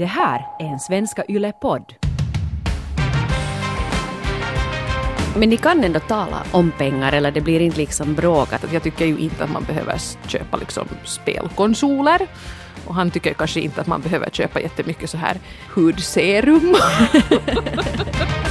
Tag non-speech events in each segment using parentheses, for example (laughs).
Det här är en Svenska Yle-podd. Men ni kan ändå tala om pengar eller det blir inte liksom bråkat. Jag tycker ju inte att man behöver köpa liksom spelkonsoler. Och han tycker kanske inte att man behöver köpa jättemycket så här hudserum. (laughs)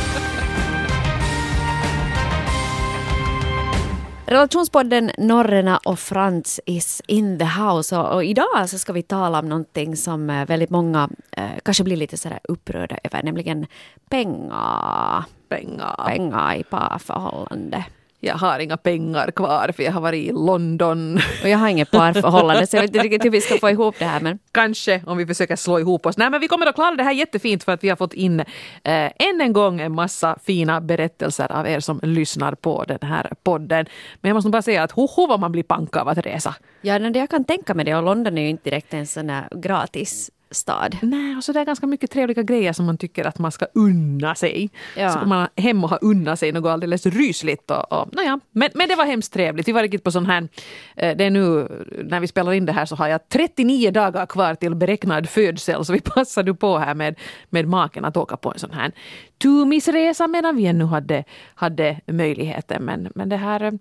Relationspodden Norrena och Frans is in the house. Och, och, idag så ska vi tala om någonting som eh, väldigt många eh, kanske blir lite sådär upprörda över, nämligen pengar. Pengar. Pengar i parförhållande jag har inga pengar kvar för jag har varit i London. Och jag har inget parförhållande så jag vet inte riktigt hur vi ska få ihop det här. Men... Kanske om vi försöker slå ihop oss. Nej men vi kommer att klara det här jättefint för att vi har fått in eh, än en gång en massa fina berättelser av er som lyssnar på den här podden. Men jag måste bara säga att hoho vad man blir panka av att resa. Ja, det jag kan tänka mig det och London är ju inte direkt en sån här gratis stad. Nej, och så det är ganska mycket trevliga grejer som man tycker att man ska unna sig. Ja. Så man hem och har unnat sig något alldeles rysligt. Och, och, naja. men, men det var hemskt trevligt. Vi var riktigt på sån här, eh, det är nu när vi spelar in det här så har jag 39 dagar kvar till beräknad födsel så vi (laughs) passade på här med, med maken att åka på en sån här tumisresa medan vi ännu hade, hade möjligheten. Men, men det här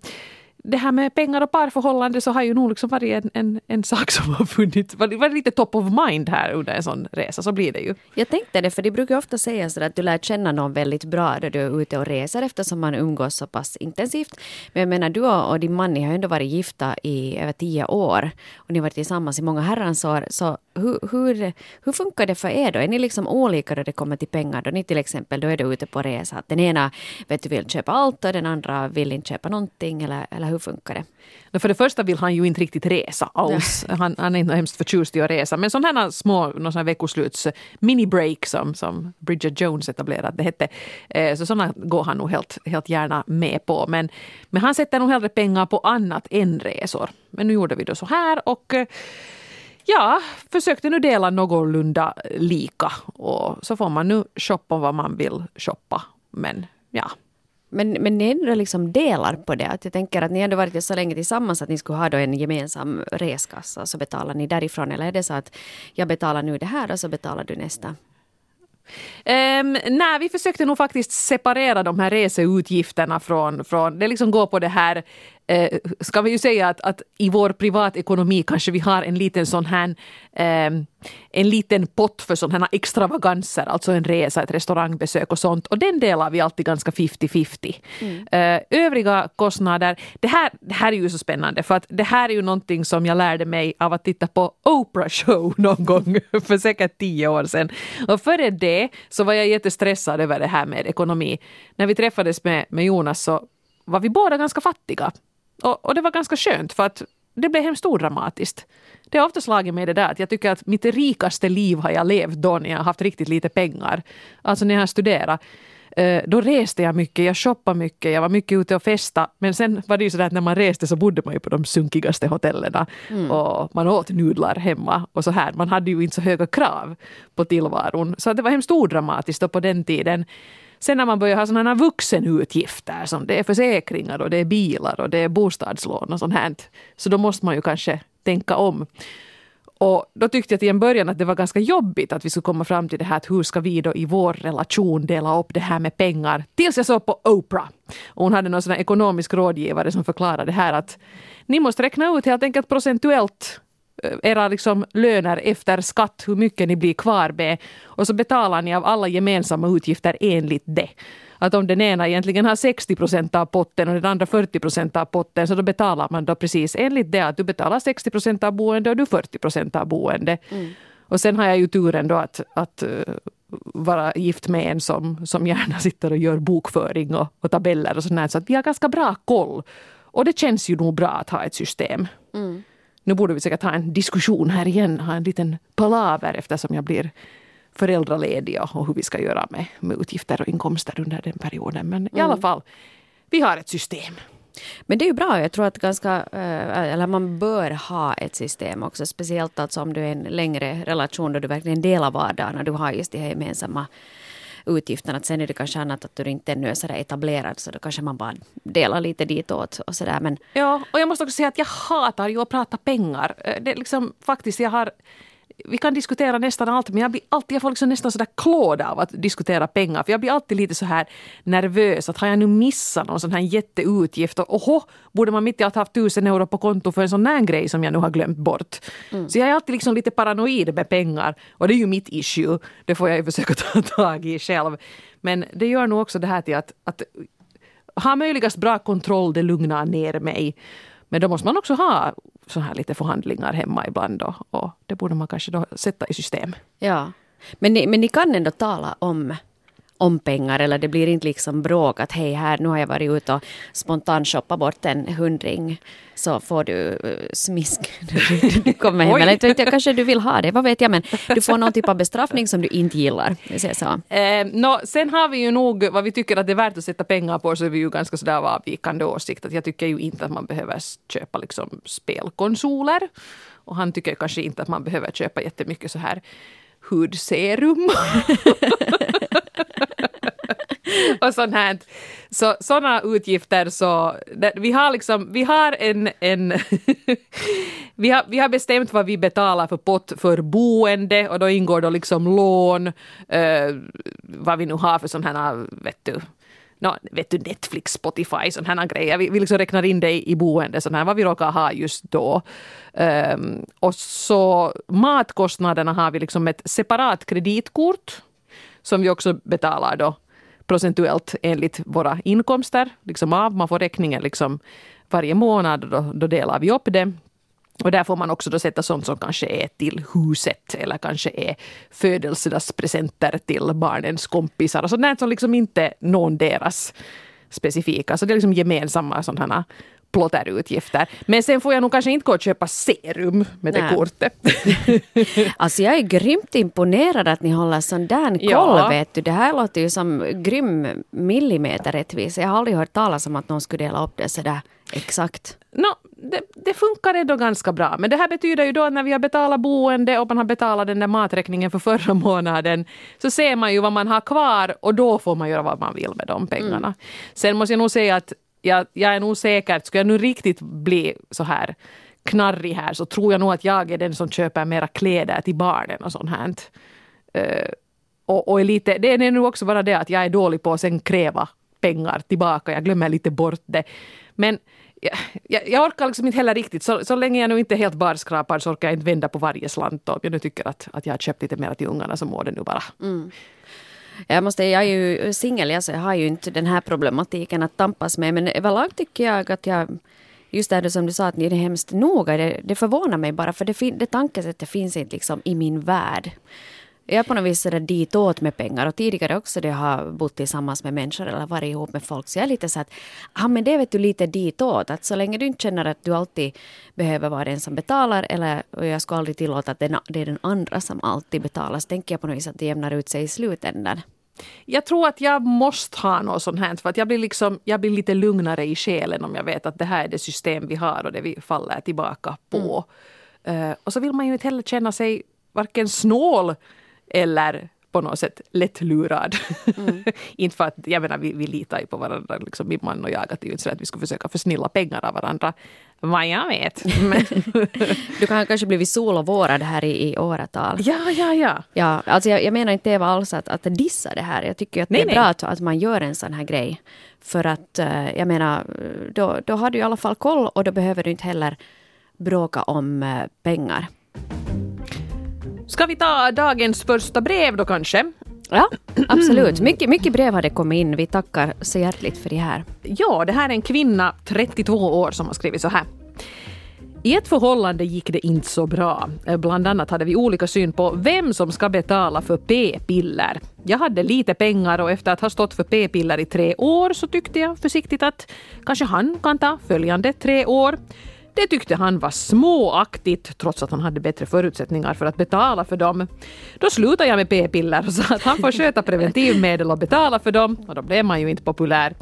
det här med pengar och parförhållande så har ju nog liksom varit en, en, en sak som har funnits, varit lite top of mind här under en sån resa, så blir det ju. Jag tänkte det, för det brukar ofta sägas att du lär känna någon väldigt bra då du är ute och reser eftersom man umgås så pass intensivt. Men jag menar, du och din man, ni har ju ändå varit gifta i över tio år och ni har varit tillsammans i många herrans år. Så hur, hur, hur funkar det för er då? Är ni liksom olika då det kommer till pengar? Då ni till exempel, då är du ute på resa, att den ena vet du, vill köpa allt och den andra vill inte köpa någonting, eller, eller hur funkar det? För det första vill han ju inte riktigt resa alls. Han, han, är inte hemskt förtjust i att resa. Men sådana här små någon veckosluts mini-break som, som Bridget Jones etablerade, det hette. Eh, så sådana går han nog helt, helt gärna med på. Men, men han sätter nog hellre pengar på annat än resor. Men nu gjorde vi då så här och eh, ja, försökte nu dela någorlunda lika. Och så får man nu shoppa vad man vill shoppa. Men ja, men, men ni ändå liksom delar på det. Att jag tänker att ni ändå varit så länge tillsammans att ni skulle ha då en gemensam reskassa. Så betalar ni därifrån. Eller är det så att jag betalar nu det här och så betalar du nästa? Um, nej, vi försökte nog faktiskt separera de här reseutgifterna från, från det liksom går på det här eh, ska vi ju säga att, att i vår privatekonomi kanske vi har en liten sån här eh, en liten pott för sådana här extravaganser, alltså en resa, ett restaurangbesök och sånt. Och den delar vi alltid ganska 50-50. Mm. Eh, övriga kostnader, det här, det här är ju så spännande för att det här är ju någonting som jag lärde mig av att titta på Oprah show (laughs) någon gång för säkert tio år sedan. Och före det så var jag jättestressad över det här med ekonomi. När vi träffades med, med Jonas så var vi båda ganska fattiga. Och, och det var ganska skönt för att det blev hemskt odramatiskt. Det har ofta slagit mig det där att jag tycker att mitt rikaste liv har jag levt då när jag har haft riktigt lite pengar. Alltså när jag har studerat. Eh, då reste jag mycket, jag shoppade mycket, jag var mycket ute och festa. Men sen var det ju sådär att när man reste så bodde man ju på de sunkigaste hotellen. Mm. Och man åt nudlar hemma och så här. Man hade ju inte så höga krav på tillvaron. Så det var hemskt odramatiskt på den tiden Sen när man börjar ha sådana vuxenutgifter som det är försäkringar och det är bilar och det är bostadslån och sånt här. Så då måste man ju kanske tänka om. Och då tyckte jag till en början att det var ganska jobbigt att vi skulle komma fram till det här att hur ska vi då i vår relation dela upp det här med pengar. Tills jag såg på Oprah. Och hon hade någon sån ekonomisk rådgivare som förklarade det här att ni måste räkna ut helt enkelt procentuellt era liksom löner efter skatt, hur mycket ni blir kvar med. Och så betalar ni av alla gemensamma utgifter enligt det. Att om den ena egentligen har 60 procent av potten och den andra 40 procent av potten så då betalar man då precis enligt det att du betalar 60 procent av boende och du 40 procent av boende. Mm. Och sen har jag ju turen då att, att uh, vara gift med en som, som gärna sitter och gör bokföring och, och tabeller och sånt så att vi har ganska bra koll. Och det känns ju nog bra att ha ett system. Mm. Nu borde vi säkert ha en diskussion här igen, ha en liten palaver eftersom jag blir föräldraledig och hur vi ska göra med, med utgifter och inkomster under den perioden. Men mm. i alla mm. fall, vi har ett system. Men det är ju bra. Jag tror att ganska, eh, eller man bör ha ett system också. Speciellt alltså om du är en längre relation då du verkligen delar vardagen och du har just de här gemensamma utgifterna. Att sen är det kanske annat att du inte ännu är så etablerad så då kanske man bara delar lite ditåt och sådär. Men... Ja, och jag måste också säga att jag hatar ju att prata pengar. Eh, det är liksom faktiskt, jag har vi kan diskutera nästan allt men jag blir alltid, jag får liksom nästan sådär klåda av att diskutera pengar för jag blir alltid lite så här nervös att har jag nu missat någon sån här jätteutgift och oho, borde man mitt i allt haft tusen euro på konto för en sån här grej som jag nu har glömt bort. Mm. Så jag är alltid liksom lite paranoid med pengar och det är ju mitt issue. Det får jag ju försöka (laughs) ta tag i själv. Men det gör nog också det här till att, att ha möjligast bra kontroll, det lugnar ner mig. Men då måste man också ha så här lite förhandlingar hemma ibland och, och det borde man kanske då sätta i system. Ja, men ni, men ni kan ändå tala om om pengar eller det blir inte liksom bråk att hej här nu har jag varit ute och spontant shoppat bort en hundring så får du uh, smisk (laughs) du kommer hem. Eller inte kanske du vill ha det, vad vet jag men du får någon typ av bestraffning som du inte gillar. Så. Eh, no, sen har vi ju nog vad vi tycker att det är värt att sätta pengar på så är vi ju ganska sådär avvikande åsikt. Att jag tycker ju inte att man behöver köpa liksom spelkonsoler och han tycker kanske inte att man behöver köpa jättemycket så här hudserum. (laughs) (laughs) och sånt här. Så sådana utgifter så, vi har liksom, vi har en, en (laughs) vi, har, vi har bestämt vad vi betalar för pott för boende och då ingår då liksom lån, eh, vad vi nu har för sådana här, vet du, no, vet du, Netflix, Spotify, sådana här grejer. Vi, vi liksom räknar in det i, i boende, sån här, vad vi råkar ha just då. Um, och så matkostnaderna har vi liksom ett separat kreditkort som vi också betalar då procentuellt enligt våra inkomster liksom av. Man får räkningen liksom varje månad och då, då delar vi upp det. Och där får man också då sätta sånt som kanske är till huset eller kanske är födelsedagspresenter till barnens kompisar och sånt som liksom inte någon deras specifika. Så det är liksom gemensamma sådana plotterutgifter. Men sen får jag nog kanske inte gå och köpa serum med Nej. det kortet. (laughs) alltså jag är grymt imponerad att ni håller sån där koll ja. vet du. Det här låter ju som grym millimeterrättvisa. Jag har aldrig hört talas om att någon skulle dela upp det sådär exakt. No, det, det, funkar ändå ganska bra. Men det här betyder ju då att när vi har betalat boende och man har betalat den där maträkningen för förra månaden så ser man ju vad man har kvar och då får man göra vad man vill med de pengarna. Mm. Sen måste jag nog säga att jag, jag är nog säker, skulle jag nu riktigt bli så här knarrig här så tror jag nog att jag är den som köper mera kläder till barnen och sånt här. Uh, och, och är lite, det är nog också bara det att jag är dålig på att sen kräva pengar tillbaka. Jag glömmer lite bort det. Men jag, jag, orkar liksom inte heller riktigt. Så, så länge jag nu inte är helt barskrapad så orkar jag inte vända på varje slant. Om jag nu tycker att, att jag har köpt lite mer till ungarna så må det nu bara. Mm. Jag, måste, jag är ju singel, alltså jag har ju inte den här problematiken att tampas med. Men överlag tycker jag att jag Just det som du sa att ni är hemskt noga, det, det förvånar mig bara för det, det tankesättet finns inte liksom i min värld. Jag är på något vis sådär ditåt med pengar och tidigare också det har bott tillsammans med människor eller varit ihop med folk. Så jag är lite så att, ja men det vet du lite ditåt. Att så länge du inte känner att du alltid behöver vara den som betalar eller och jag skulle aldrig tillåta att det är den andra som alltid betalar. Så tänker jag på något vis att det jämnar ut sig i slutändan. Jag tror att jag måste ha något sånt här för att jag blir, liksom, jag blir lite lugnare i själen om jag vet att det här är det system vi har och det vi faller tillbaka på. Mm. Uh, och så vill man ju inte heller känna sig varken snål eller på något sätt lättlurad. Mm. (laughs) inte för att, jag menar vi, vi litar ju på varandra, liksom, min man och jag, att det är ju inte så att vi skulle försöka försnilla pengar av varandra. Vad jag vet. (laughs) du kan kanske blivit vårad här i, i åratal. Ja, ja, ja. ja alltså jag, jag menar inte Eva alls att, att dissa det här. Jag tycker att nej, det är nej. bra att, att man gör en sån här grej. För att eh, jag menar, då, då har du i alla fall koll och då behöver du inte heller bråka om eh, pengar. Ska vi ta dagens första brev då kanske? Ja, absolut. Mycket, mycket brev har det kommit in. Vi tackar så hjärtligt för det här. Ja, det här är en kvinna, 32 år, som har skrivit så här. I ett förhållande gick det inte så bra. Bland annat hade vi olika syn på vem som ska betala för p-piller. Jag hade lite pengar och efter att ha stått för p-piller i tre år så tyckte jag försiktigt att kanske han kan ta följande tre år. Det tyckte han var småaktigt trots att han hade bättre förutsättningar för att betala för dem. Då slutade jag med p-piller (laughs) och sa att han får sköta preventivmedel och betala för dem och då blev man ju inte populär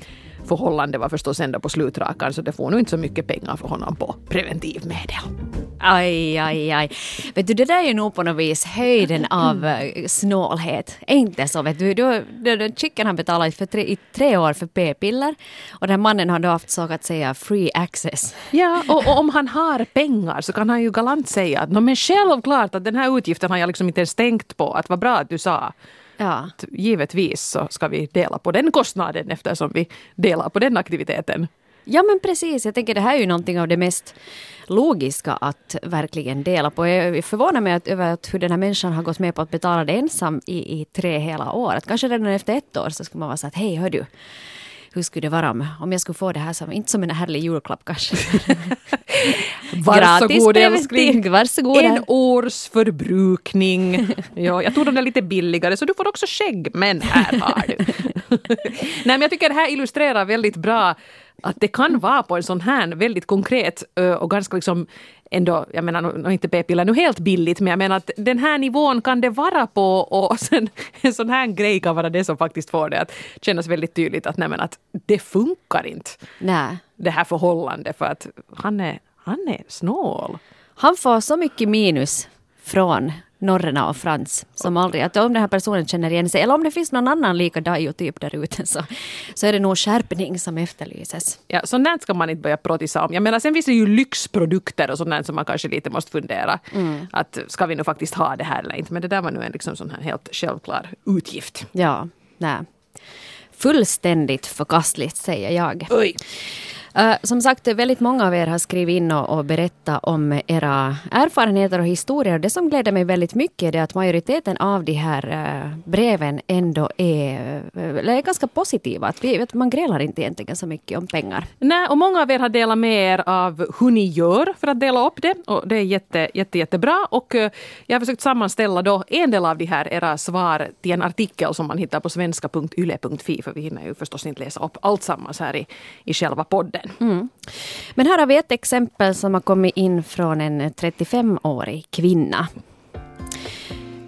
förhållande var förstås ändå på slutrakan så det får nog inte så mycket pengar för honom på preventivmedel. Aj, aj, aj. Vet du, det där är ju nog på något vis höjden av uh, snålhet. Inte så? Vet du, du, du, du chicken har betalat för tre, i tre år för p-piller och den här mannen har då haft så att säga free access. Ja, och, och, om han har pengar så kan han ju galant säga att men självklart att den här utgiften har jag liksom inte ens tänkt på. Att vad bra att du sa. Ja. Givetvis så ska vi dela på den kostnaden eftersom vi delar på den aktiviteten. Ja men precis, jag tänker det här är ju någonting av det mest logiska att verkligen dela på. Jag förvånar mig att, över att hur den här människan har gått med på att betala det ensam i, i tre hela år. Att kanske redan efter ett år så skulle man vara så att hej hör du hur skulle det vara om, om jag skulle få det här som, inte som en härlig julklapp kanske. (laughs) Varsågod älskling. Varsågod. En års förbrukning. Ja, jag tog dem där lite billigare så du får också skägg, men här har du. (laughs) Nej men jag tycker det här illustrerar väldigt bra att det kan vara på en sån här väldigt konkret och ganska liksom ändå, jag menar inte p-piller nu helt billigt, men jag menar att den här nivån kan det vara på och (laughs) sen en sån här grej kan vara det som faktiskt får det att kännas väldigt tydligt att, nej, men att det funkar inte. Nej. Det här förhållandet för att han är, han är snål. Han får så mycket minus från Norrena och Frans som aldrig, att om den här personen känner igen sig eller om det finns någon annan lika Dajo-typ där ute så, så är det nog skärpning som efterlyses. Ja, sånt ska man inte börja protisa om. Jag menar sen finns det ju lyxprodukter och sånt som man kanske lite måste fundera. Mm. Att ska vi nu faktiskt ha det här eller inte? Men det där var nu en liksom sån här helt självklar utgift. Ja, nej. Fullständigt förkastligt säger jag. Oj. Uh, som sagt, väldigt många av er har skrivit in och, och berättat om era erfarenheter och historier. Det som gläder mig väldigt mycket är att majoriteten av de här uh, breven ändå är, uh, är ganska positiva. Att vi, att man grälar inte egentligen så mycket om pengar. Nej, och många av er har delat med er av hur ni gör för att dela upp det. Och det är jätte, jätte, jättebra. Och jag har försökt sammanställa då en del av de här era svar till en artikel som man hittar på svenska.yle.fi. För vi hinner ju förstås inte läsa upp allt sammans här i, i själva podden. Mm. Men här har vi ett exempel som har kommit in från en 35-årig kvinna.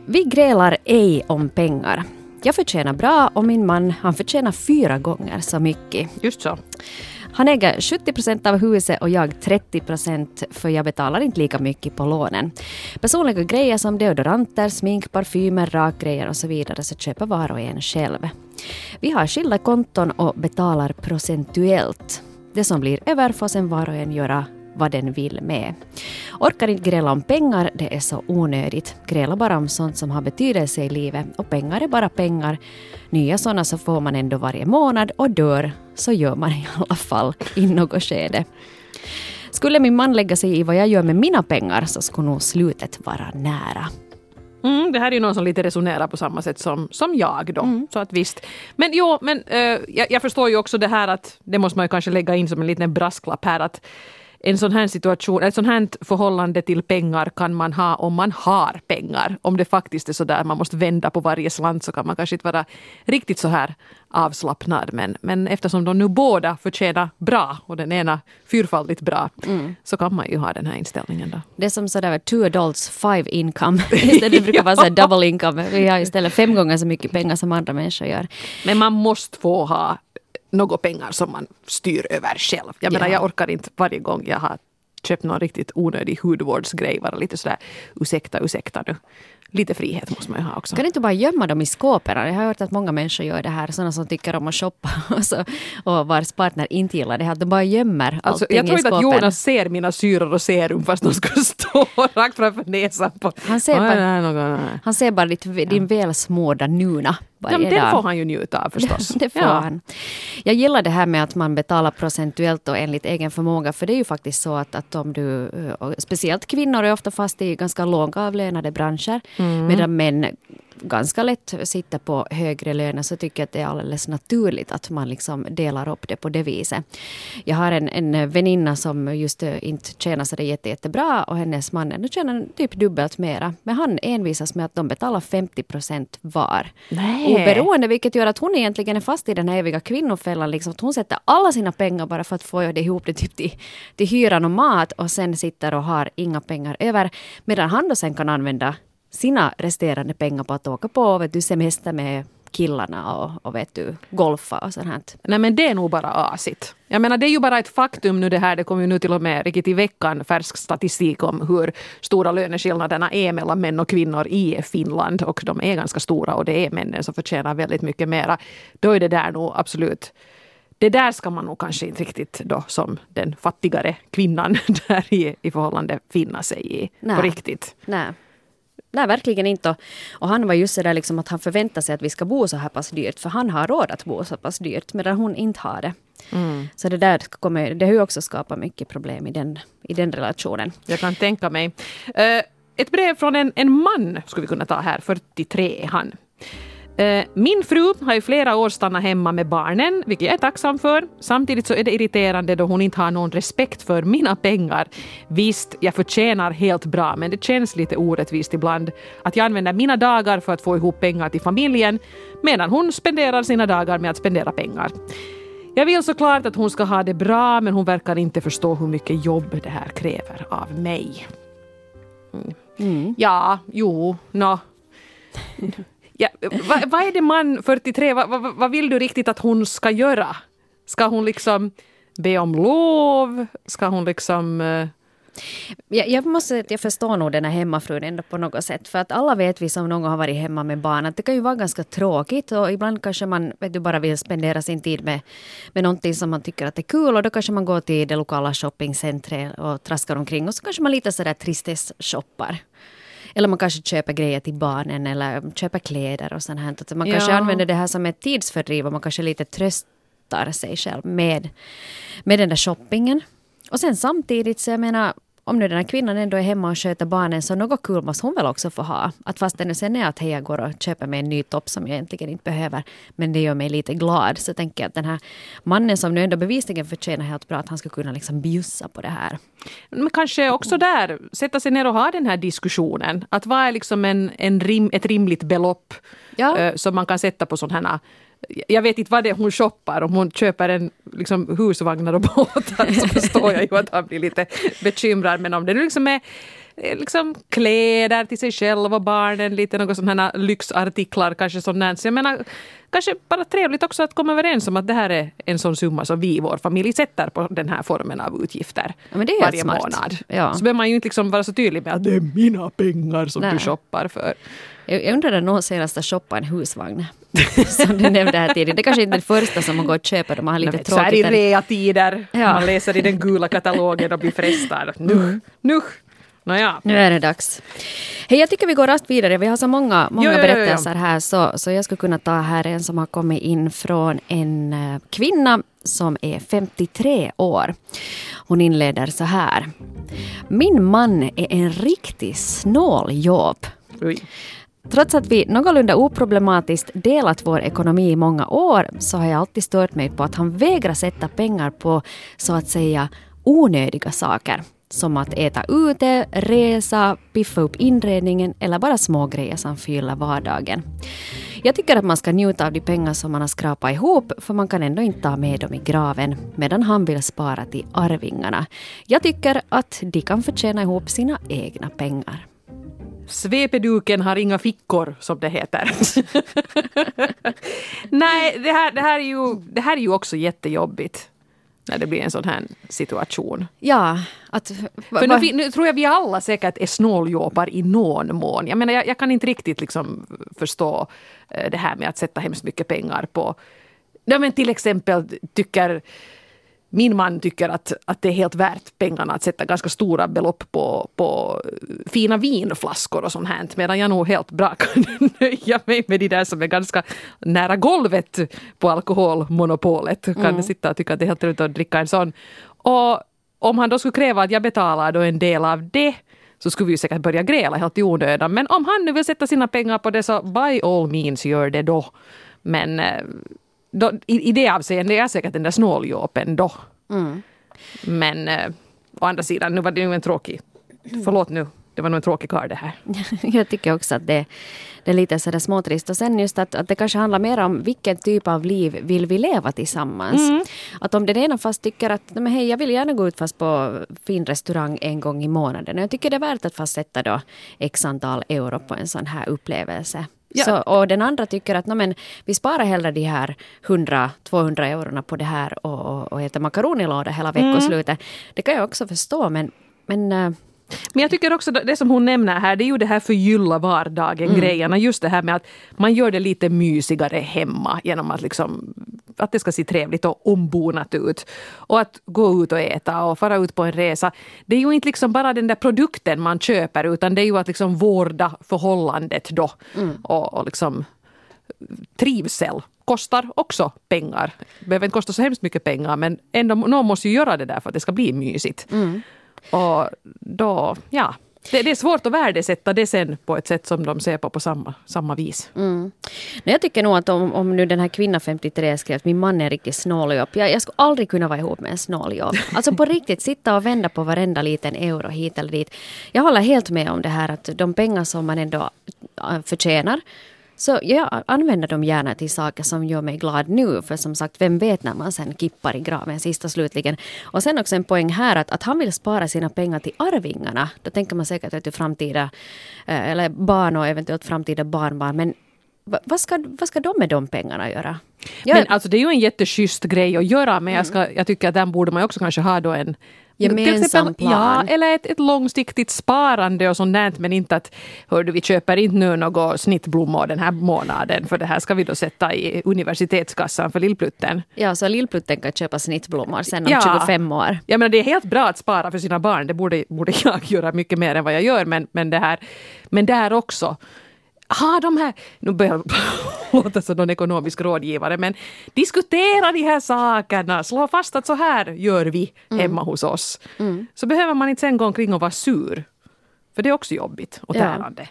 Vi grälar ej om pengar. Jag förtjänar bra och min man han förtjänar fyra gånger så mycket. Just så. Han äger 70 procent av huset och jag 30 procent för jag betalar inte lika mycket på lånen. Personliga grejer som deodoranter, smink, parfymer, rakgrejer och så vidare så köper var och en själv. Vi har skilda konton och betalar procentuellt. Det som blir över får sen var och en göra vad den vill med. Orkar inte gräla om pengar, det är så onödigt. Gräla bara om sånt som har betydelse i livet och pengar är bara pengar. Nya sådana så får man ändå varje månad och dör så gör man i alla fall i något skede. Skulle min man lägga sig i vad jag gör med mina pengar så skulle nog slutet vara nära. Mm, det här är ju någon som lite resonerar på samma sätt som, som jag då. Mm. Så att visst. Men jo, men uh, jag, jag, förstår ju också det här att det måste man ju kanske lägga in som en liten brasklapp här att en sån här situation, ett sånt här förhållande till pengar kan man ha om man har pengar. Om det faktiskt är så där man måste vända på varje slant så kan man kanske inte vara riktigt så här avslappnad. Men, men eftersom de nu båda förtjänar bra och den ena fyrfaldigt bra mm. så kan man ju ha den här inställningen. Då. Det är som sådär two adults, five income. (laughs) det brukar vara så double income. Vi har istället fem gånger så mycket pengar som andra människor gör. Men man måste få ha några pengar som man styr över själv. Jag menar, jag orkar inte varje gång jag har köpt någon riktigt onödig hudvårdsgrej vara lite sådär ursäkta, ursäkta nu lite frihet måste man ju ha också. Kan du inte bara gömma dem i skåpen? Jag har hört att många människor gör det här, sådana som tycker om att shoppa (laughs) och, så, och vars partner inte gillar det här, att de bara gömmer alltså, allting Jag tror inte att Jonas ser mina syror och serum fast de ska (laughs) stå rakt framför näsan på... Han ser bara, han ser bara ditt, din ja. välsmådda nuna varje ja, Den får han ju njuta av förstås. (laughs) det får ja. han. Jag gillar det här med att man betalar procentuellt och enligt egen förmåga. För det är ju faktiskt så att, att om du, speciellt kvinnor är ofta fast i ganska lågavlönade branscher. Mm. Medan män ganska lätt sitter på högre löner så tycker jag att det är alldeles naturligt att man liksom delar upp det på det viset. Jag har en, en väninna som just eh, inte tjänar så jätte, jättebra och hennes man nu tjänar typ dubbelt mera. Men han envisas med att de betalar 50 procent var. Nej. Oberoende, vilket gör att hon egentligen är fast i den här eviga kvinnofällan. Liksom, att hon sätter alla sina pengar bara för att få det ihop det typ till, till hyran och mat och sen sitter och har inga pengar över. Medan han då sen kan använda sina resterande pengar på att åka på vet du, semester med killarna och, och vet du, golfa och sånt här. Nej men det är nog bara asigt. Jag menar det är ju bara ett faktum nu det här, det kommer ju nu till och med riktigt i veckan färsk statistik om hur stora löneskillnaderna är mellan män och kvinnor i Finland och de är ganska stora och det är männen som förtjänar väldigt mycket mera. Då är det där nog absolut det där ska man nog kanske inte riktigt då som den fattigare kvinnan (laughs) där i, i förhållande finna sig i Nej. på riktigt. Nej. Nej, verkligen inte. Och han var just så där liksom att han förväntar sig att vi ska bo så här pass dyrt, för han har råd att bo så pass dyrt, medan hon inte har det. Mm. Så det där kommer, det har ju också skapat mycket problem i den, i den relationen. Jag kan tänka mig. Eh, ett brev från en, en man skulle vi kunna ta här, 43 är han. Eh, Min fru har i flera år stannat hemma med barnen, vilket jag är tacksam för. Samtidigt så är det irriterande då hon inte har någon respekt för mina pengar. Visst, jag förtjänar helt bra, men det känns lite orättvist ibland att jag använder mina dagar för att få ihop pengar till familjen, medan hon spenderar sina dagar med att spendera pengar. Jag vill såklart att hon ska ha det bra, men hon verkar inte förstå hur mycket jobb det här kräver av mig. Mm. Ja, jo, nå. Ja, vad, vad är det man 43, vad, vad, vad vill du riktigt att hon ska göra? Ska hon liksom be om lov? Ska hon liksom... Eh, jag, jag måste säga att jag förstår nog den här hemmafrun ändå på något sätt. För att alla vet vi som någon gång har varit hemma med barn att det kan ju vara ganska tråkigt och ibland kanske man vet du, bara vill spendera sin tid med, med någonting som man tycker att är kul och då kanske man går till det lokala shoppingcentret och traskar omkring och så kanske man lite sådär tristess-shoppar. Eller man kanske köper grejer till barnen eller köper kläder och sånt här. Att man kanske Ja. använder det här som ett tidsfördriv och man kanske lite tröstar sig själv med, med den där shoppingen. Och sen samtidigt så jag menar om nu den här kvinnan ändå är hemma och sköter barnen så något kul måste hon väl också få ha. Att fast nu sen är att hej jag går och köper mig en ny topp som jag egentligen inte behöver men det gör mig lite glad så tänker jag att den här mannen som nu ändå bevisligen förtjänar helt bra att han ska kunna liksom bjussa på det här. Men kanske också där sätta sig ner och ha den här diskussionen. Att vad är liksom en, en rim, ett rimligt belopp Ja. eh, som man kan sätta på sådana här jag vet inte vad det är hon shoppar. Om hon köper en liksom, husvagnar och båtar så förstår jag ju att han blir lite bekymrad. Men om det nu liksom är eh, liksom kläder till sig själv och barnen, lite något sådana lyxartiklar kanske där. Så jag menar, kanske bara trevligt också att komma överens om att det här är en sån summa som vi i vår familj sätter på den här formen av utgifter Ja, men det är varje smart. månad. Ja. Så behöver man ju inte liksom vara så tydlig med att det är mina pengar som Nej. du shoppar för. Jag, jag undrar när någon senast har shoppat en husvagn. (laughs) som du nämnde här tidigare. Det kanske inte är det första som man går och köper då man har lite Nej, men så här i tråkigt. reatider, Ja. man läser i den gula katalogen och blir frestad. Nu, nu. Nåja. Nu är det dags. Hej, jag tycker vi går raskt vidare. Vi har så många, många Jo, jo, jo, jo. berättelser här så, så jag skulle kunna ta här en som har kommit in från en eh, kvinna som är 53 år. Hon inleder så här. Min man är en riktig snåljobb. Trots att vi någorlunda oproblematiskt delat vår ekonomi i många år så har jag alltid stört mig på att han vägrar sätta pengar på så att säga onödiga saker. Som att äta ute, resa, piffa upp inredningen eller bara små grejer som fyller vardagen. Jag tycker att man ska njuta av de pengar som man har skrapat ihop för man kan ändå inte ta med dem i graven medan han vill spara till arvingarna. Jag tycker att de kan förtjäna ihop sina egna pengar. Svepeduken har inga fickor, som det heter. (laughs) Nej, det här, det, här är ju, det här är ju också jättejobbigt. När det blir en sån här situation. Ja, att... För nu, vi- nu tror jag vi alla säkert är snåljåpar i någon mån. Jag menar, jag, jag kan inte riktigt liksom förstå eh, det här med att sätta hemskt mycket pengar på... Ja, men till exempel tycker min man tycker att, att det är helt värt pengarna att sätta ganska stora belopp på, på fina vinflaskor och sånt här. Medan jag nog helt bra (laughs) kan nöja mig med de där som är ganska nära golvet på alkoholmonopolet. Kan sitta och tycka att det är helt trevligt att dricka en sån. Och om han då skulle kräva att jag betalar då en del av det så skulle vi ju säkert börja gräla helt i onödan. Men om han nu vill sätta sina pengar på det så by all means gör det då. Men eh, då, i, i det avseendet är jag säkert den där snåljåpen då. Men eh, å andra sidan, nu var det ju en tråkig... Förlåt nu, det var nog en tråkig karl det här. (laughs) Jag tycker också att det, det är lite sådär småtrist. Och sen just att, att det kanske handlar mer om vilken typ av liv vill vi leva tillsammans. Att om den ena fast tycker att "Nej, men hej, jag vill gärna gå ut fast på fin restaurang en gång i månaden. Och jag tycker det är värt att fast sätta då x antal euro på en sån här upplevelse. Ja. Så, och den andra tycker att no, men, vi sparar hellre de här 100-200 eurona på det här och, och, och äter makaronilåda hela veckoslutet. Det kan jag också förstå men, men eh, Men jag tycker också det som hon nämner här, det är ju det här förgylla vardagen grejerna. Just det här med att man gör det lite mysigare hemma genom att liksom att det ska se trevligt och ombonat ut. Och att gå ut och äta och fara ut på en resa. Det är ju inte liksom bara den där produkten man köper utan det är ju att liksom vårda förhållandet då. Och, och liksom trivsel kostar också pengar. Det behöver inte kosta så hemskt mycket pengar men ändå, någon måste ju göra det där för att det ska bli mysigt. Och då, ja. Det, det är svårt att värdesätta det sen på ett sätt som de ser på på samma, samma vis. Mm. Nej, jag tycker nog att om, om nu den här kvinnan 53 skrev att min man är riktigt snåljobb. Jag, jag skulle aldrig kunna vara ihop med en snåljobb. (laughs) Alltså på riktigt, sitta och vända på varenda liten euro hit eller dit. Jag håller helt med om det här att de pengar som man ändå äh, förtjänar så jag använder dem gärna till saker som gör mig glad nu. För som sagt, vem vet när man sen kippar i graven sist och slutligen. Och sen också en poäng här att, att han vill spara sina pengar till arvingarna. Då tänker man säkert att till framtida, eh, eller barn och eventuellt framtida barnbarn. Men vad ska, vad ska de med de pengarna göra? Jag, Men alltså det är ju en jätteschysst grej att göra men jag, ska, jag tycker att den borde man också kanske ha då en Gemensam exempel- plan. Ja, eller ett, ett långsiktigt sparande och sånt där. Men inte att hördu, vi köper inte nu något snittblommor den här månaden för det här ska vi då sätta i universitetskassan för lillplutten. ja, så lillplutten kan köpa snittblommor sen om Ja. 25 år. Jag menar, det är helt bra att spara för sina barn. Det borde, borde (laughs) jag göra mycket mer än vad jag gör. Men, men, det här, men där också. Ha de här, nu börjar jag (laughs) låta som någon ekonomisk rådgivare, men diskutera de här sakerna. Slå fast att så här gör vi hemma hos oss. Så behöver man inte sen gå omkring och vara sur. För det är också jobbigt och Ja. tärande.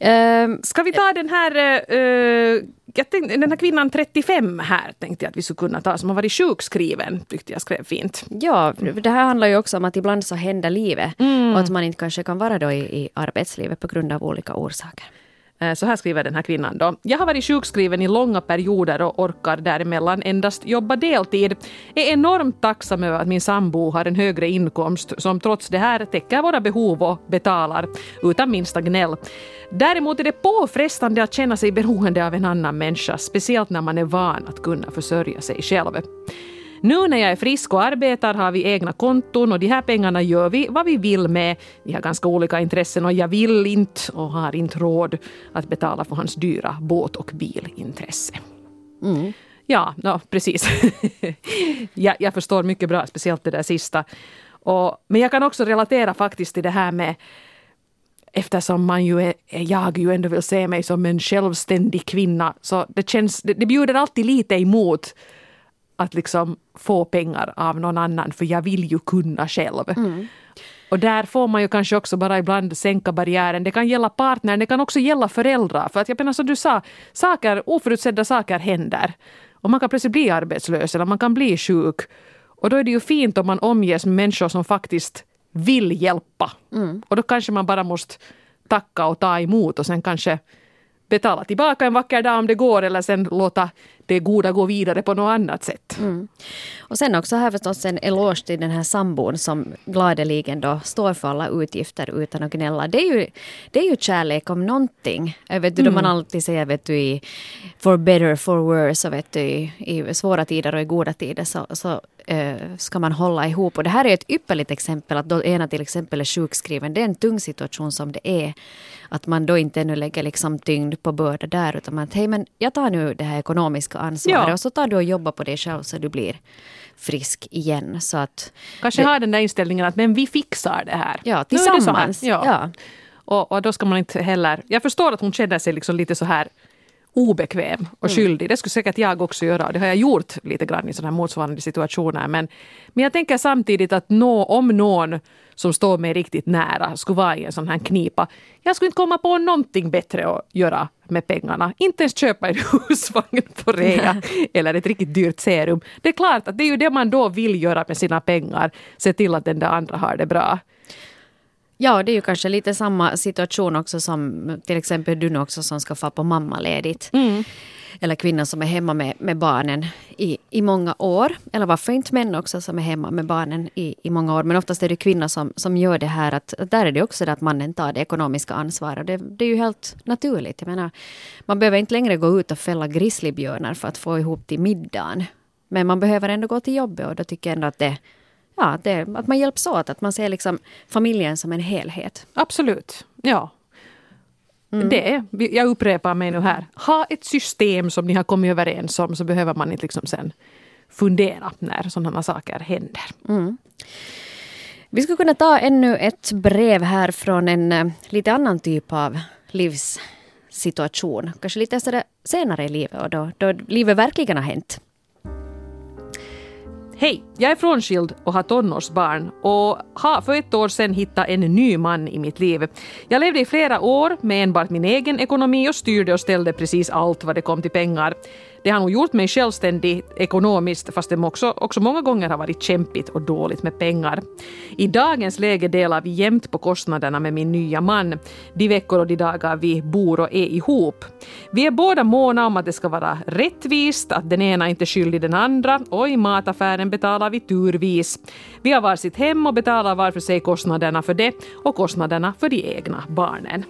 Ehm, Ska vi ta den här, eh, jag tänkte, den här kvinnan 35 här tänkte jag att vi skulle kunna ta som har varit sjukskriven, tyckte jag skrev fint. Ja, det här handlar ju också om att ibland så händer livet Mm. och att man inte kanske kan vara då i, i arbetslivet på grund av olika orsaker. Eh, så här skriver den här kvinnan då. Jag har varit sjukskriven i långa perioder och orkar däremellan endast jobba deltid. Är enormt tacksam över att min sambo har en högre inkomst som trots det här täcker våra behov och betalar utan minsta gnäll. Däremot är det påfrestande att känna sig beroende av en annan människa, speciellt när man är van att kunna försörja sig själv. Nu när jag är frisk och arbetar har vi egna konton och de här pengarna gör vi vad vi vill med. Vi har ganska olika intressen och jag vill inte och har inte råd att betala för hans dyra båt och bilintresse. Ja, no, precis. (laughs) jag, jag förstår mycket bra, speciellt det där sista. Och, men jag kan också relatera faktiskt till det här med eftersom man ju är, jag ju ändå vill se mig som en självständig kvinna så det känns, det, det bjuder alltid lite emot att liksom få pengar av någon annan för jag vill ju kunna själv. Och där får man ju kanske också bara ibland sänka barriären. Det kan gälla partnern, det kan också gälla föräldrar. För att jag menar som du sa, saker, oförutsedda saker händer. Och man kan plötsligt bli arbetslös eller man kan bli sjuk. Och då är det ju fint om man omges med människor som faktiskt vill hjälpa. Och då kanske man bara måste tacka och ta emot och sen kanske betala tillbaka en vacker dag om det går eller sen låta det goda gå vidare på något annat sätt. Och sen också här förstås en eloge till den här sambon som gladeligen då står för alla utgifter utan att gnälla. Det är ju, det är ju kärlek om någonting. Vet du, då man alltid säger vet du, i for better, for worse, och vet du, i, i svåra tider och i goda tider så, så ska man hålla ihop. Och det här är ett ypperligt exempel att då ena till exempel är sjukskriven. Det är en tung situation som det är. Att man då inte ännu lägger liksom tyngd på börda där utan man att hej men jag tar nu det här ekonomiska ansvaret Ja. och så tar du och jobbar på dig själv så du blir frisk igen. Så att, Kanske det- ha den där inställningen att men vi fixar det här. ja, tillsammans. här. Ja. Ja. Och, och då ska man inte heller... Jag förstår att hon känner sig liksom lite så här obekväm och skyldig. Det skulle säkert jag också göra. och Det har jag gjort lite grann i sådana här motsvarande situationer. Men, men jag tänker samtidigt att nå, om någon som står mig riktigt nära skulle vara i en sån här knipa. Jag skulle inte komma på någonting bättre att göra med pengarna. Inte ens köpa en (laughs) husvagn på rea eller ett riktigt dyrt serum. Det är klart att det är ju det man då vill göra med sina pengar. Se till att den där andra har det bra. Ja, det är ju kanske lite samma situation också som till exempel du nu också som ska få på mammaledigt. Mm. Eller kvinnor som är hemma med, med barnen i, i många år. Eller varför inte män också som är hemma med barnen i, i många år. Men oftast är det kvinnor som, som gör det här. Att, där är det också det att mannen tar det ekonomiska ansvaret. Det, det är ju helt naturligt. Jag menar, man behöver inte längre gå ut och fälla grizzlybjörnar för att få ihop till middagen. Men man behöver ändå gå till jobbet och då tycker jag ändå att det ja, det, att man hjälps åt, att man ser liksom familjen som en helhet. Absolut, ja. Mm. Det, jag upprepar mig nu här. Ha ett system som ni har kommit överens om så behöver man inte liksom sen fundera när sådana saker händer. Mm. Vi skulle kunna ta ännu ett brev här från en uh, lite annan typ av livssituation. Kanske lite senare i livet och då, då livet verkligen har hänt. Hej, jag är frånskild och har tonårsbarn och har för ett år sedan hittat en ny man i mitt liv. Jag levde i flera år med enbart min egen ekonomi och styrde och ställde precis allt vad det kom till pengar. Det har nog gjort mig självständig ekonomiskt fast det också, också många gånger har varit kämpigt och dåligt med pengar. I dagens läge delar vi jämt på kostnaderna med min nya man de veckor och de dagar vi bor och är ihop. Vi är båda måna om att det ska vara rättvist, att den ena inte är skyldig den andra och i mataffären betalar vi turvis. Vi har varsitt hem och betalar var för sig kostnaderna för det och kostnaderna för de egna barnen.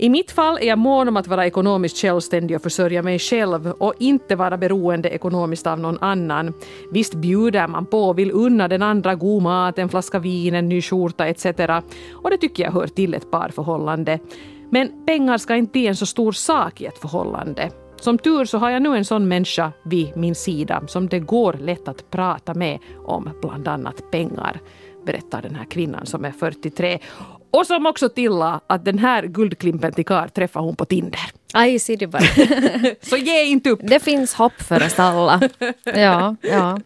I mitt fall är jag mån om att vara ekonomiskt självständig och försörja mig själv och inte vara beroende ekonomiskt av någon annan. Visst bjuder man på och vill unna den andra god mat, en flaska vin, en ny skjorta etc. Och det tycker jag hör till ett parförhållande. Men pengar ska inte bli en så stor sak i ett förhållande. Som tur så har jag nu en sån människa vid min sida som det går lätt att prata med om bland annat pengar berättar den här kvinnan som är 43. Och som också tillade att den här guldklimpen till kar träffar hon på Tinder. Aj, ser du bara. (laughs) Så ge inte upp! Det finns hopp för oss alla. (laughs) Ja, ja.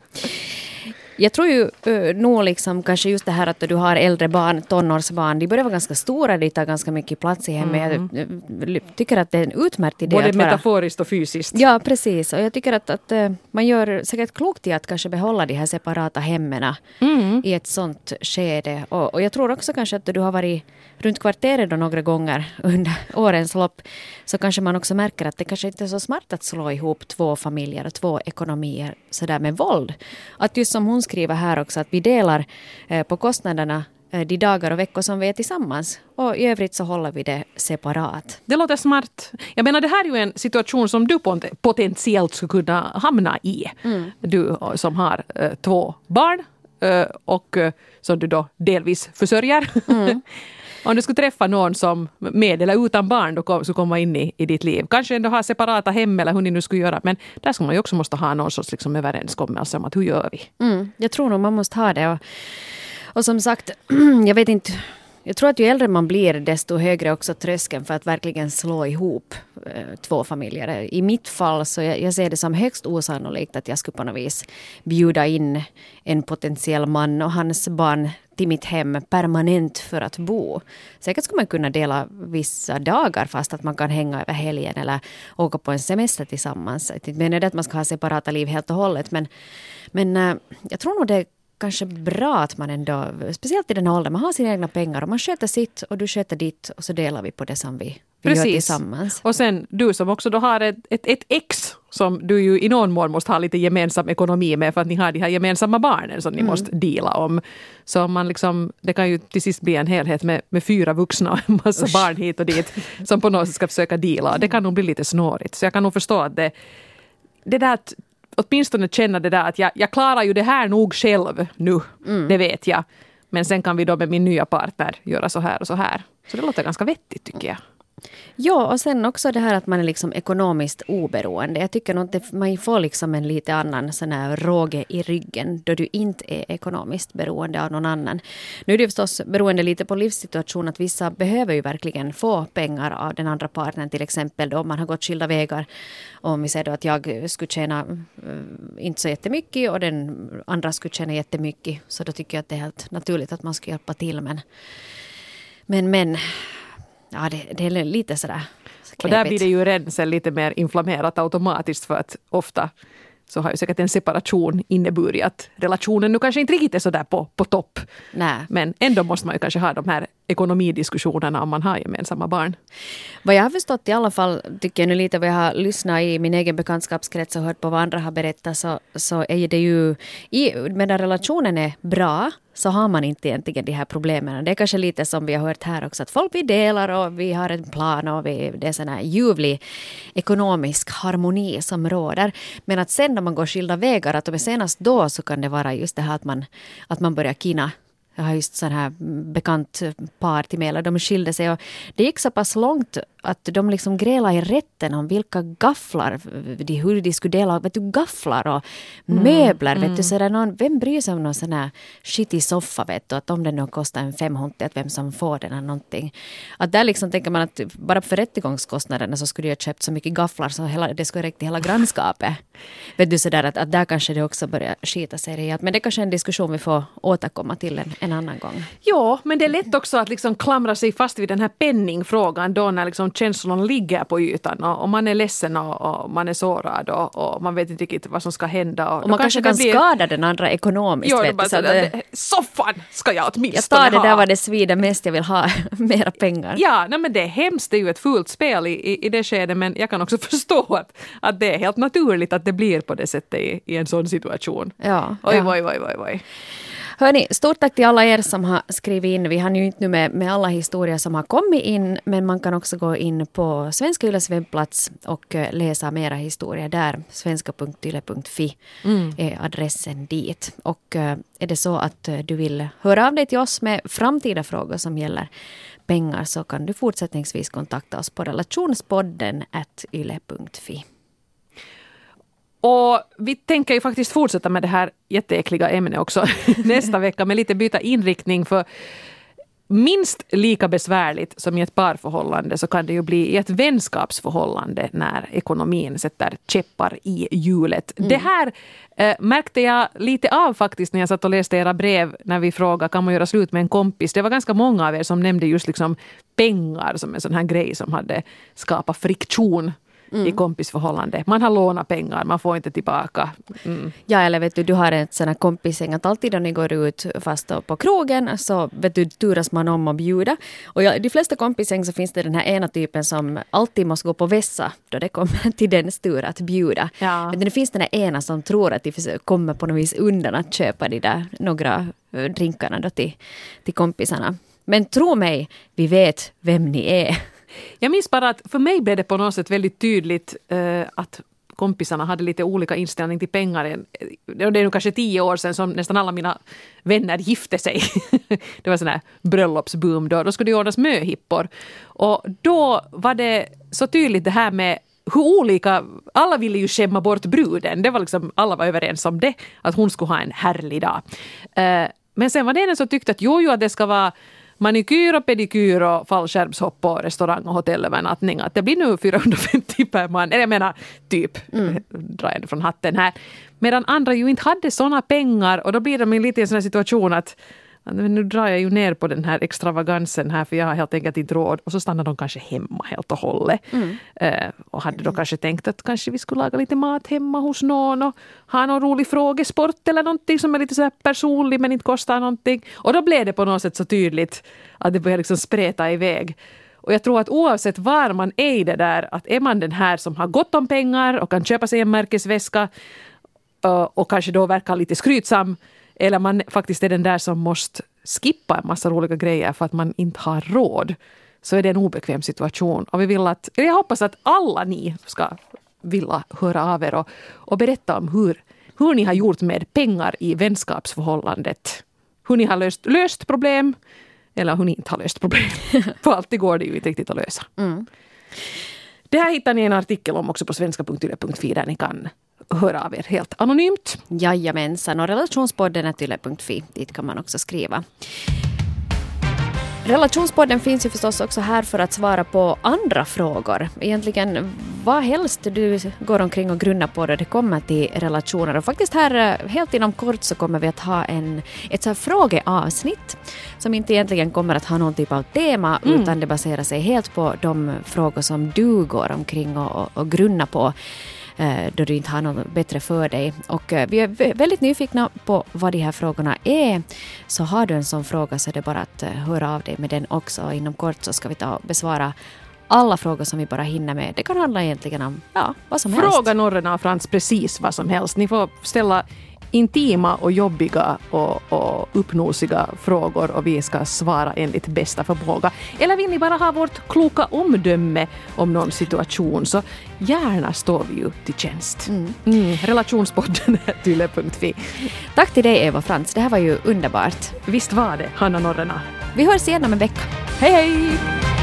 Jag tror ju uh, nog liksom kanske just det här att du har äldre barn, tonårsbarn, de börjar vara ganska stora, de tar ganska mycket plats i hemmet. Mm. Jag tycker att det är en utmärkt idé. Både metaforiskt och fysiskt. Ja, precis. Och jag tycker att, att uh, man gör säkert klokt i att kanske behålla de här separata hemmen mm. i ett sånt skede. Och, och jag tror också kanske att du har varit runt kvarteret då några gånger under årens lopp så kanske man också märker att det kanske inte är så smart att slå ihop två familjer och två ekonomier sådär med våld. Att just som hon skriver här också att vi delar eh, på kostnaderna eh, de dagar och veckor som vi är tillsammans. Och i övrigt så håller vi det separat. Det låter smart. Jag menar det här är ju en situation som du potentiellt skulle kunna hamna i. Mm. Du som har uh, två barn uh, och som du då delvis försörjer. Mm. (laughs) Om du skulle träffa någon som med eller utan barn då kom, skulle komma in i, i ditt liv. Kanske ändå ha separata hem eller hur ni nu skulle göra. Men där skulle man ju också måste ha någon sorts liksom överenskommelse om att hur gör vi? Mm, jag tror nog man måste ha det. Och, och som sagt, (clears throat) jag vet inte jag tror att ju äldre man blir desto högre också tröskeln för att verkligen slå ihop eh, två familjer. I mitt fall så jag, jag ser det som högst osannolikt att jag skulle på något vis bjuda in en potentiell man och hans barn till mitt hem permanent för att bo. Säkert skulle man kunna dela vissa dagar fast att man kan hänga över helgen eller åka på en semester tillsammans. Jag menar det att man ska ha separata liv helt och hållet men, men eh, jag tror nog det kanske bra att man ändå, speciellt i den här åldern, man har sina egna pengar och man sköter sitt och du sköter ditt och så delar vi på det som vi, vi Precis. gör tillsammans. Och sen du som också då har ett, ett, ett ex som du ju i någon mån måste ha lite gemensam ekonomi med för att ni har de här gemensamma barnen som ni mm. måste dela om. Så man liksom, det kan ju till sist bli en helhet med, med fyra vuxna och en massa Usch. barn hit och dit som på något sätt ska försöka dela. Det kan nog bli lite snårigt. Så jag kan nog förstå att det, det där åtminstone känna det där att jag, jag klarar ju det här nog själv nu, mm. det vet jag. Men sen kan vi då med min nya partner göra så här och så här. Så det låter ganska vettigt tycker jag. Ja, och sen också det här att man är liksom ekonomiskt oberoende. Jag tycker nog att man får liksom en lite annan sån här råge i ryggen då du inte är ekonomiskt beroende av någon annan. Nu är det förstås beroende lite på livssituation att vissa behöver ju verkligen få pengar av den andra partnern till exempel då om man har gått skilda vägar. Om vi säger då att jag skulle tjäna äh, inte så jättemycket och den andra skulle tjäna jättemycket så då tycker jag att det är helt naturligt att man ska hjälpa till men men, men ja, det, det är lite sådär knepigt. Och där blir det ju redan sen lite mer inflammerat automatiskt för att ofta så har ju säkert en separation inneburit att relationen nu kanske inte riktigt är sådär på, på topp. Nej. Men ändå måste man ju kanske ha de här ekonomidiskussionerna om man har gemensamma barn. Vad jag har förstått i alla fall, tycker jag nu lite vad jag har lyssnat i min egen bekantskapskrets och hört på vad andra har berättat, så, så är det ju, i, medan relationen är bra, så har man inte egentligen de här problemen. Det är kanske lite som vi har hört här också, att folk vi delar och vi har en plan och vi, det är sån här ljuvlig ekonomisk harmoni som råder. Men att sen när man går skilda vägar, att om senast då så kan det vara just det här att man, att man börjar kina jag har just sån här bekant par till mig, de skilde sig och det gick så pass långt att de liksom grälade i rätten om vilka gafflar, de, hur de skulle dela vet du, gafflar och mm, möbler. Mm. Vet du, så någon, vem bryr sig om någon sån här skitig soffa vet du, att om den nu kostar en 500, att vem som får den eller någonting. Att där liksom tänker man att bara för rättegångskostnaderna så skulle jag köpt så mycket gafflar så hela, det skulle räcka till hela grannskapet. vet du sådär att, att där kanske det också börjar skita sig rejält. Men det är kanske är en diskussion vi får återkomma till en, en annan gång. Ja, men det är lätt också att liksom klamra sig fast vid den här penningfrågan då när liksom känslorna ligger på ytan och, och man är ledsen och, och man är sårad och, och, man vet inte riktigt vad som ska hända. Och, och man kanske kan blir... skada den andra ekonomiskt. Jo, vet bara, så det... Soffan ska jag åtminstone ha! Jag tar det där vad det svider mest, jag vill ha (laughs) mera pengar. Ja, nej, men det är hemskt, det är ju ett fult spel i, i, i det skedet men jag kan också (laughs) förstå att, att det är helt naturligt att det blir på det sättet i, i en sån situation. Ja, oj, ja. oj, oj, oj, oj. Hörni, stort tack till alla er som har skrivit in. Vi har ju inte nu med, med alla historier som har kommit in, men man kan också gå in på Svenska Yles webbplats och uh, läsa mera historier där. Svenska.yle.fi mm. är adressen dit. Och uh, är det så att uh, du vill höra av dig till oss med framtida frågor som gäller pengar så kan du fortsättningsvis kontakta oss på relationspodden yle.fi. Och vi tänker ju faktiskt fortsätta med det här jätteäckliga ämnet också (laughs) nästa vecka med lite byta inriktning för minst lika besvärligt som i ett parförhållande så kan det ju bli i ett vänskapsförhållande när ekonomin sätter käppar i hjulet. Mm. Det här eh, märkte jag lite av faktiskt när jag satt och läste era brev när vi frågade kan man göra slut med en kompis. Det var ganska många av er som nämnde just liksom pengar som en sån här grej som hade skapat friktion mm. i kompisförhållande. Man har lånat pengar, man får inte tillbaka. Mm. Ja, eller vet du, du har en sån här kompisgäng att alltid när ni går ut fast på krogen så vet du, turas man om att bjuda. Och i de flesta kompisgäng så finns det den här ena typen som alltid måste gå på vässa då det kommer till dens tur att bjuda. Ja. Men det finns den här ena som tror att de kommer på något vis undan att köpa de där några eh, drinkarna då till, till kompisarna. Men tro mig, vi vet vem ni är. Jag minns bara att för mig blev det på något sätt väldigt tydligt eh, att kompisarna hade lite olika inställning till pengar. Eh, det är nu kanske tio år sedan som nästan alla mina vänner gifte sig. (laughs) det var sån här bröllopsboom då. Då skulle det ordnas möhippor. Och då var det så tydligt det här med hur olika, alla ville ju skämma bort bruden. Det var liksom, alla var överens om det, att hon skulle ha en härlig dag. Eh, men sen var det en som tyckte att jo, jo, att det ska vara manikyr och pedikyr och fallskärmshopp och restaurang och hotellövernattning. Att det blir nu 450 per man. Eller jag menar typ, mm. drar jag från hatten här. Medan andra ju inte hade såna pengar och då blir de lite i en sån här situation att men nu drar jag ju ner på den här extravagansen här för jag har helt enkelt inte råd. Och så stannar de kanske hemma helt och hållet. Mm. Uh, och hade då kanske tänkt att kanske vi skulle laga lite mat hemma hos någon och ha någon rolig frågesport eller någonting som är lite så här personlig men inte kostar någonting. Och då blev det på något sätt så tydligt att det började liksom spreta iväg. Och jag tror att oavsett var man är i det där, att är man den här som har gott om pengar och kan köpa sig en märkesväska uh, och kanske då verkar lite skrytsam eller man faktiskt är den där som måste skippa en massa roliga grejer för att man inte har råd. Så är det en obekväm situation. Och vi vill att, jag hoppas att alla ni ska vilja höra av er och, och berätta om hur, hur ni har gjort med pengar i vänskapsförhållandet. Hur ni har löst, löst problem eller hur ni inte har löst problem. (laughs) För alltid går det ju inte riktigt att lösa. Mm. Det här hittar ni en artikel om också på svenska.yle.fi där ni kan höra av er helt anonymt. Jajamensan, och relationspodden är yle.fi. Dit kan man också skriva. Relationspodden finns ju förstås också här för att svara på andra frågor. Egentligen vad helst du går omkring och grunnar på då det kommer till relationer. Och faktiskt här eh, helt inom kort så kommer vi att ha en, ett så här frågeavsnitt som inte egentligen kommer att ha någon typ av tema mm. utan det baserar sig helt på de frågor som du går omkring och, och, och grunnar på. Eh, då du inte har något bättre för dig. Och eh, vi är väldigt nyfikna på vad de här frågorna är. Så har du en sån fråga så är det bara att eh, höra av dig med den också. Inom kort så ska vi ta och besvara alla frågor som vi bara hinner med. Det kan handla egentligen om ja, vad som Fråga helst. Fråga Norren och Frans precis vad som helst. Ni får ställa intima och jobbiga och, och uppnosiga frågor och vi ska svara enligt bästa förmåga. Eller vill ni bara ha vårt kloka omdöme om någon situation så gärna står vi ju till tjänst. Mm. Mm, relationspodden yle.fi. Tack till dig Eva Frans, det här var ju underbart. Visst var det, Hanna Norrena. Vi hörs igen om en vecka. Hej hej!